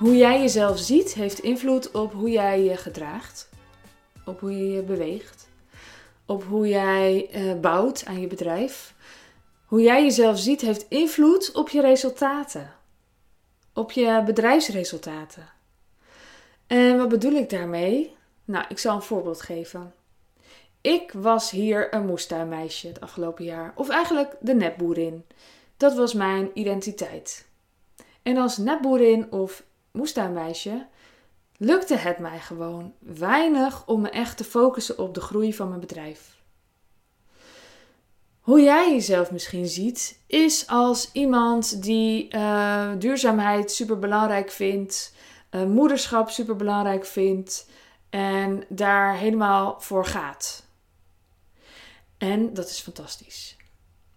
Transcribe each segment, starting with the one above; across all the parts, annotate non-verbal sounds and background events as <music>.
Hoe jij jezelf ziet heeft invloed op hoe jij je gedraagt, op hoe je je beweegt, op hoe jij uh, bouwt aan je bedrijf. Hoe jij jezelf ziet heeft invloed op je resultaten, op je bedrijfsresultaten. En wat bedoel ik daarmee? Nou, ik zal een voorbeeld geven. Ik was hier een moestuinmeisje het afgelopen jaar, of eigenlijk de nepboerin. Dat was mijn identiteit. En als nepboerin of moestuinmeisje lukte het mij gewoon weinig om me echt te focussen op de groei van mijn bedrijf. Hoe jij jezelf misschien ziet, is als iemand die uh, duurzaamheid super belangrijk vindt, uh, moederschap super belangrijk vindt en daar helemaal voor gaat. En dat is fantastisch.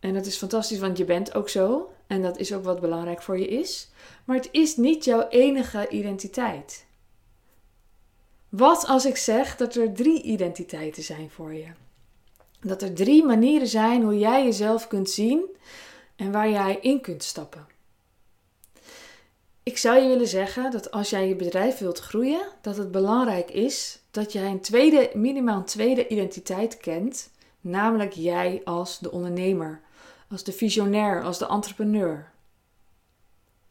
En dat is fantastisch, want je bent ook zo. En dat is ook wat belangrijk voor je is. Maar het is niet jouw enige identiteit. Wat als ik zeg dat er drie identiteiten zijn voor je? Dat er drie manieren zijn hoe jij jezelf kunt zien en waar jij in kunt stappen. Ik zou je willen zeggen dat als jij je bedrijf wilt groeien, dat het belangrijk is dat jij een tweede, minimaal een tweede identiteit kent, namelijk jij als de ondernemer, als de visionair, als de entrepreneur.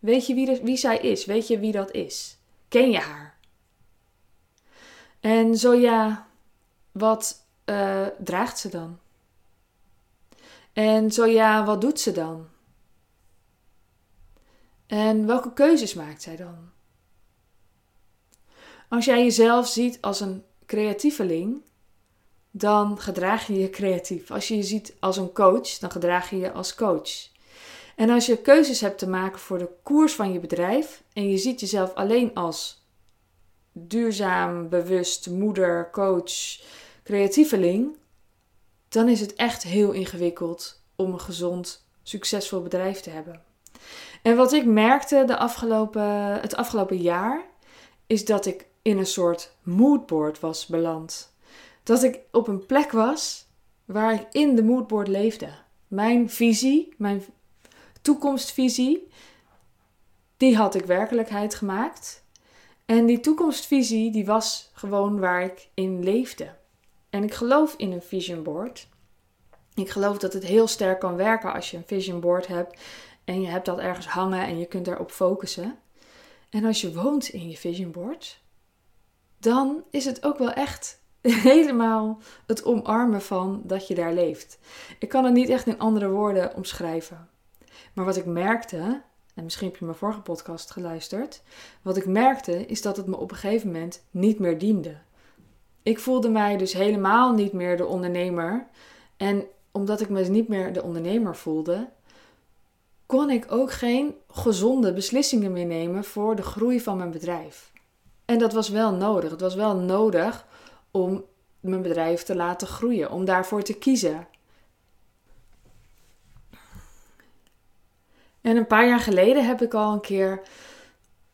Weet je wie, wie zij is? Weet je wie dat is? Ken je haar? En zo ja, wat uh, draagt ze dan? En zo ja, wat doet ze dan? En welke keuzes maakt zij dan? Als jij jezelf ziet als een creatieveling, dan gedraag je je creatief. Als je je ziet als een coach, dan gedraag je je als coach. En als je keuzes hebt te maken voor de koers van je bedrijf en je ziet jezelf alleen als duurzaam, bewust moeder, coach, creatieveling, dan is het echt heel ingewikkeld om een gezond, succesvol bedrijf te hebben. En wat ik merkte de afgelopen, het afgelopen jaar, is dat ik in een soort moodboard was beland. Dat ik op een plek was waar ik in de moodboard leefde. Mijn visie, mijn toekomstvisie, die had ik werkelijkheid gemaakt. En die toekomstvisie, die was gewoon waar ik in leefde. En ik geloof in een vision board. Ik geloof dat het heel sterk kan werken als je een vision board hebt en je hebt dat ergens hangen en je kunt daarop focussen. En als je woont in je vision board, dan is het ook wel echt <laughs> helemaal het omarmen van dat je daar leeft. Ik kan het niet echt in andere woorden omschrijven. Maar wat ik merkte, en misschien heb je mijn vorige podcast geluisterd, wat ik merkte is dat het me op een gegeven moment niet meer diende. Ik voelde mij dus helemaal niet meer de ondernemer. En omdat ik me niet meer de ondernemer voelde, kon ik ook geen gezonde beslissingen meer nemen voor de groei van mijn bedrijf. En dat was wel nodig. Het was wel nodig om mijn bedrijf te laten groeien, om daarvoor te kiezen. En een paar jaar geleden heb ik al een keer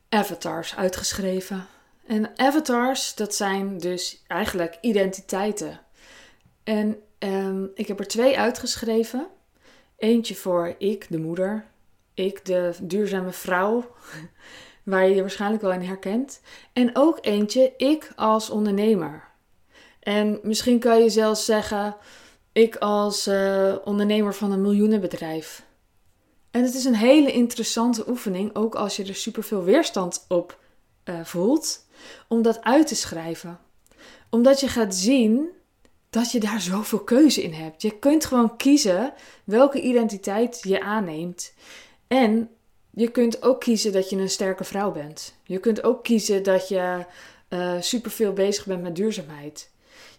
avatars uitgeschreven. En avatars, dat zijn dus eigenlijk identiteiten. En ehm, ik heb er twee uitgeschreven. Eentje voor ik, de moeder. Ik, de duurzame vrouw. <laughs> Waar je je waarschijnlijk wel in herkent. En ook eentje, ik als ondernemer. En misschien kan je zelfs zeggen, ik als uh, ondernemer van een miljoenenbedrijf. En het is een hele interessante oefening, ook als je er superveel weerstand op uh, voelt, om dat uit te schrijven. Omdat je gaat zien dat je daar zoveel keuze in hebt. Je kunt gewoon kiezen welke identiteit je aanneemt. En je kunt ook kiezen dat je een sterke vrouw bent. Je kunt ook kiezen dat je uh, superveel bezig bent met duurzaamheid.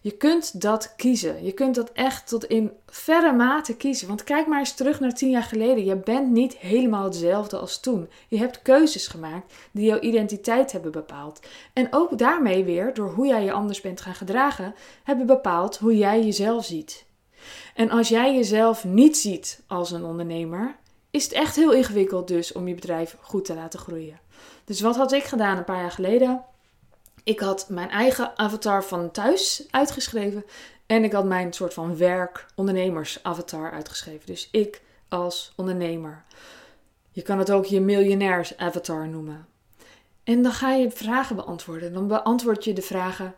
Je kunt dat kiezen. Je kunt dat echt tot in verre mate kiezen. Want kijk maar eens terug naar tien jaar geleden. Je bent niet helemaal hetzelfde als toen. Je hebt keuzes gemaakt die jouw identiteit hebben bepaald. En ook daarmee weer, door hoe jij je anders bent gaan gedragen, hebben bepaald hoe jij jezelf ziet. En als jij jezelf niet ziet als een ondernemer, is het echt heel ingewikkeld dus om je bedrijf goed te laten groeien. Dus wat had ik gedaan een paar jaar geleden? Ik had mijn eigen avatar van thuis uitgeschreven. En ik had mijn soort van werk ondernemers avatar uitgeschreven. Dus ik als ondernemer. Je kan het ook je miljonairs avatar noemen. En dan ga je vragen beantwoorden. Dan beantwoord je de vragen: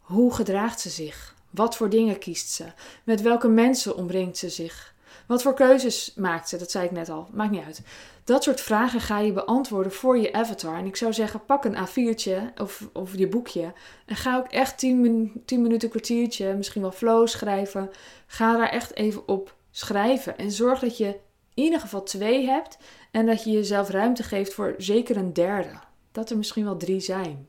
hoe gedraagt ze zich? Wat voor dingen kiest ze? Met welke mensen omringt ze zich? Wat voor keuzes maakt ze? Dat zei ik net al. Maakt niet uit. Dat soort vragen ga je beantwoorden voor je avatar. En ik zou zeggen, pak een A4'tje of, of je boekje. En ga ook echt 10, min, 10 minuten, kwartiertje, misschien wel flow schrijven. Ga daar echt even op schrijven. En zorg dat je in ieder geval twee hebt. En dat je jezelf ruimte geeft voor zeker een derde. Dat er misschien wel drie zijn.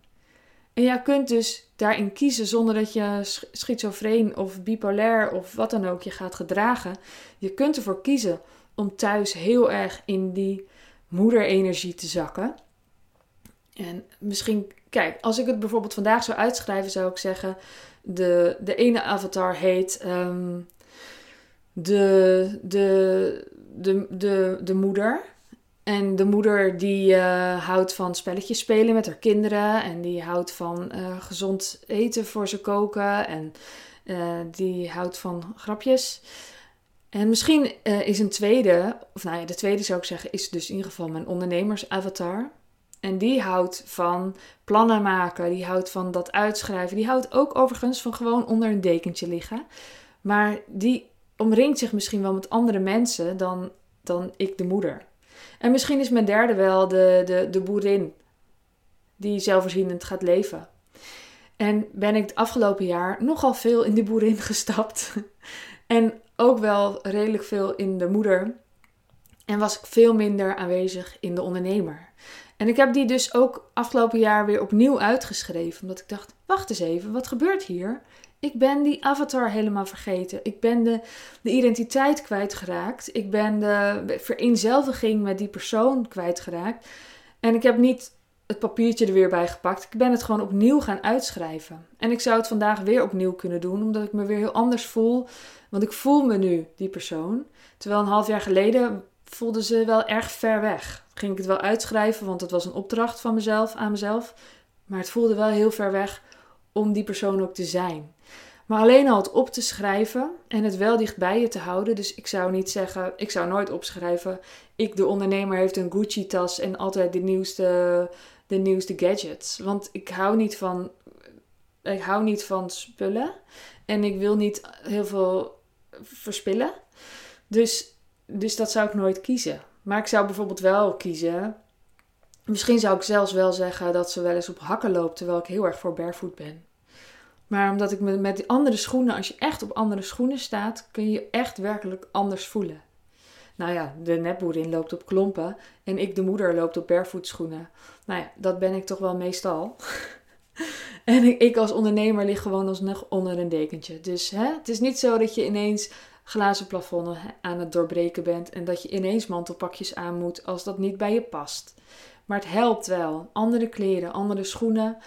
En jij kunt dus daarin kiezen zonder dat je schizofreen of bipolair of wat dan ook je gaat gedragen. Je kunt ervoor kiezen om thuis heel erg in die moederenergie te zakken. En misschien, kijk, als ik het bijvoorbeeld vandaag zou uitschrijven, zou ik zeggen: de, de ene avatar heet ehm, de, de, de, de, de moeder. En de moeder die uh, houdt van spelletjes spelen met haar kinderen. En die houdt van uh, gezond eten voor ze koken. En uh, die houdt van grapjes. En misschien is een tweede, of nou ja, de tweede zou ik zeggen, is dus in ieder geval mijn ondernemersavatar. En die houdt van plannen maken, die houdt van dat uitschrijven. Die houdt ook overigens van gewoon onder een dekentje liggen. Maar die omringt zich misschien wel met andere mensen dan, dan ik de moeder. En misschien is mijn derde wel de, de, de boerin, die zelfvoorzienend gaat leven. En ben ik het afgelopen jaar nogal veel in die boerin <laughs> gestapt. en ook wel redelijk veel in de moeder. En was ik veel minder aanwezig in de ondernemer. En ik heb die dus ook afgelopen jaar weer opnieuw uitgeschreven. Omdat ik dacht, wacht eens even, wat gebeurt hier? Ik ben die avatar helemaal vergeten. Ik ben de, de identiteit kwijtgeraakt. Ik ben de vereenzelviging met die persoon kwijtgeraakt. En ik heb niet het papiertje er weer bij gepakt. Ik ben het gewoon opnieuw gaan uitschrijven. En ik zou het vandaag weer opnieuw kunnen doen, omdat ik me weer heel anders voel. Want ik voel me nu die persoon. Terwijl een half jaar geleden voelde ze wel erg ver weg. Ging ik het wel uitschrijven, want het was een opdracht van mezelf aan mezelf. Maar het voelde wel heel ver weg om die persoon ook te zijn. Maar alleen al het op te schrijven en het wel dicht bij je te houden. Dus ik zou niet zeggen, ik zou nooit opschrijven. Ik, de ondernemer, heeft een Gucci-tas en altijd de nieuwste, de nieuwste gadgets. Want ik hou niet van, ik hou niet van spullen. En ik wil niet heel veel verspillen. Dus, dus dat zou ik nooit kiezen. Maar ik zou bijvoorbeeld wel kiezen. Misschien zou ik zelfs wel zeggen dat ze wel eens op hakken loopt terwijl ik heel erg voor barefoot ben. Maar omdat ik me met andere schoenen, als je echt op andere schoenen staat, kun je echt werkelijk anders voelen. Nou ja, de nepboerin loopt op klompen en ik, de moeder, loopt op barefoot Nou ja, dat ben ik toch wel meestal. <laughs> en ik, als ondernemer lig gewoon alsnog onder een dekentje. Dus hè, het is niet zo dat je ineens glazen plafonnen aan het doorbreken bent en dat je ineens mantelpakjes aan moet als dat niet bij je past. Maar het helpt wel. Andere kleren, andere schoenen.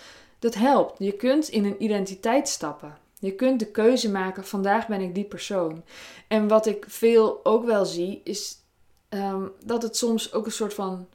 Dat helpt. Je kunt in een identiteit stappen. Je kunt de keuze maken: vandaag ben ik die persoon. En wat ik veel ook wel zie, is ehm, dat het soms ook een soort van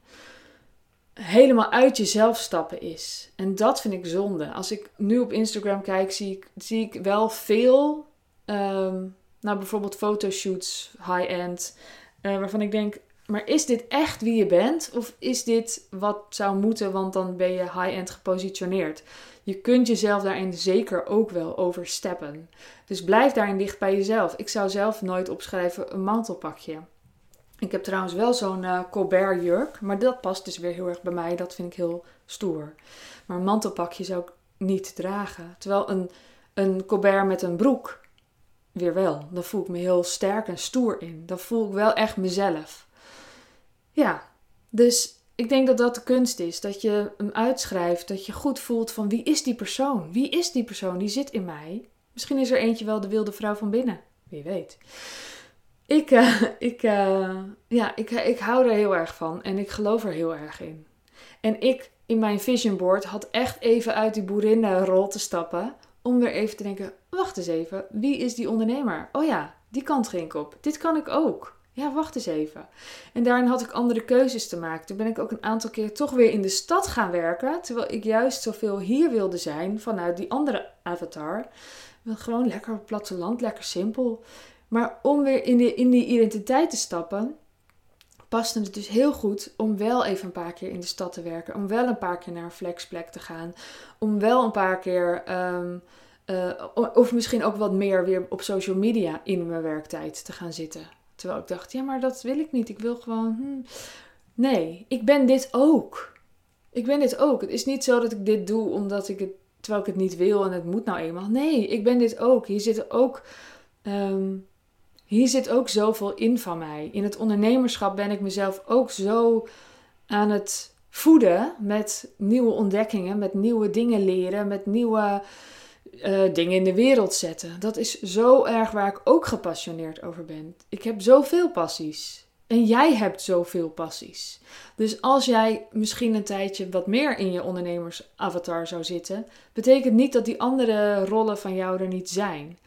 helemaal uit jezelf stappen is. En dat vind ik zonde. Als ik nu op Instagram kijk, zie ik, zie ik wel veel, um, nou bijvoorbeeld fotoshoots, high-end, uh, waarvan ik denk: maar is dit echt wie je bent? Of is dit wat zou moeten, want dan ben je high-end gepositioneerd? Je kunt jezelf daarin zeker ook wel oversteppen. Dus blijf daarin dicht bij jezelf. Ik zou zelf nooit opschrijven een mantelpakje. Ik heb trouwens wel zo'n uh, Colbert jurk, maar dat past dus weer heel erg bij mij. Dat vind ik heel stoer. Maar een mantelpakje zou ik niet dragen. Terwijl een, een Colbert met een broek, weer wel. Dan voel ik me heel sterk en stoer in. Dan voel ik wel echt mezelf. Ja, dus ik denk dat dat de kunst is. Dat je hem uitschrijft. Dat je goed voelt van wie is die persoon? Wie is die persoon? Die zit in mij. Misschien is er eentje wel de wilde vrouw van binnen. Wie weet. Ik, uh, <laughs> ik, uh, ja, ik, ik hou er heel erg van. En ik geloof er heel erg in. En ik in mijn vision board had echt even uit die boerinnenrol te stappen. Om weer even te denken, wacht eens even. Wie is die ondernemer? Oh ja, die kant ging ik op. Dit kan ik ook ja, wacht eens even. En daarin had ik andere keuzes te maken. Toen ben ik ook een aantal keer toch weer in de stad gaan werken. Terwijl ik juist zoveel hier wilde zijn vanuit die andere avatar. Gewoon lekker op platteland, lekker simpel. Maar om weer in, in die identiteit te stappen, paste het dus heel goed om wel even een paar keer in de stad te werken. Om wel een paar keer naar een flexplek te gaan. Om wel een paar keer, eh, of misschien ook wat meer weer op social media in mijn werktijd te gaan zitten. Terwijl ik dacht, ja, maar dat wil ik niet. Ik wil gewoon. Hmm. Nee, ik ben dit ook. Ik ben dit ook. Het is niet zo dat ik dit doe omdat ik het, terwijl ik het niet wil en het moet nou eenmaal. Nee, ik ben dit ook. Hier zit ook. Ehm, hier zit ook zoveel in van mij. In het ondernemerschap ben ik mezelf ook zo aan het voeden met nieuwe ontdekkingen, met nieuwe dingen leren, met nieuwe uh, dingen in de wereld zetten. Dat is zo erg waar ik ook gepassioneerd over ben. Ik heb zoveel passies. En jij hebt zoveel passies. Dus als jij misschien een tijdje wat meer in je ondernemersavatar zou zitten, betekent niet dat die andere rollen van jou er niet zijn.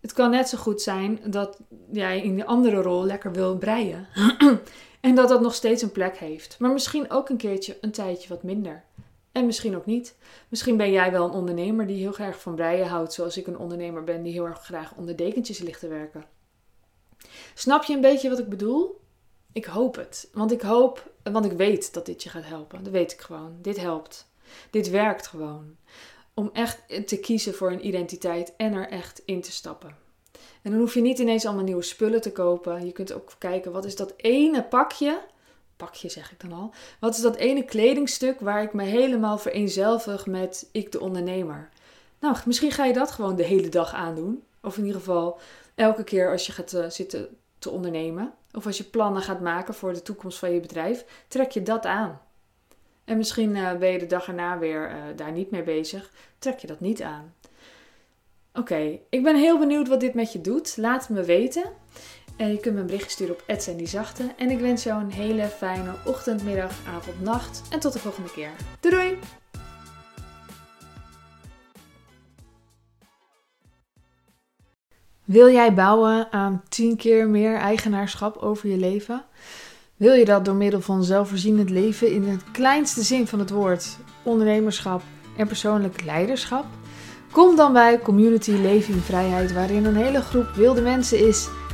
Het kan net zo goed zijn dat jij in die andere rol lekker wil breien. <clears throat> en dat dat nog steeds een plek heeft. Maar misschien ook een keertje een tijdje wat minder. En misschien ook niet. Misschien ben jij wel een ondernemer die heel erg van breien houdt, zoals ik een ondernemer ben die heel erg graag onder dekentjes ligt te werken. Snap je een beetje wat ik bedoel? Ik hoop het. Want ik hoop, want ik weet dat dit je gaat helpen. Dat weet ik gewoon. Dit helpt. Dit werkt gewoon. Om echt te kiezen voor een identiteit en er echt in te stappen. En dan hoef je niet ineens allemaal nieuwe spullen te kopen. Je kunt ook kijken, wat is dat ene pakje pakje zeg ik dan al. Wat is dat ene kledingstuk waar ik me helemaal vereenzelvig met ik de ondernemer? Nou, misschien ga je dat gewoon de hele dag aandoen. Of in ieder geval elke keer als je gaat uh, zitten te ondernemen. Of als je plannen gaat maken voor de toekomst van je bedrijf. Trek je dat aan. En misschien uh, ben je de dag erna weer uh, daar niet mee bezig. Trek je dat niet aan. Oké, ik ben heel benieuwd wat dit met je doet. Laat het me weten. En je kunt me een berichtje sturen op Zachte. En ik wens jou een hele fijne ochtend, middag, avond, nacht. En tot de volgende keer. Doei doei! Wil jij bouwen aan 10 keer meer eigenaarschap over je leven? Wil je dat door middel van zelfvoorzienend leven in het kleinste zin van het woord, ondernemerschap en persoonlijk leiderschap? Kom dan bij Community Leven in Vrijheid, waarin een hele groep wilde mensen is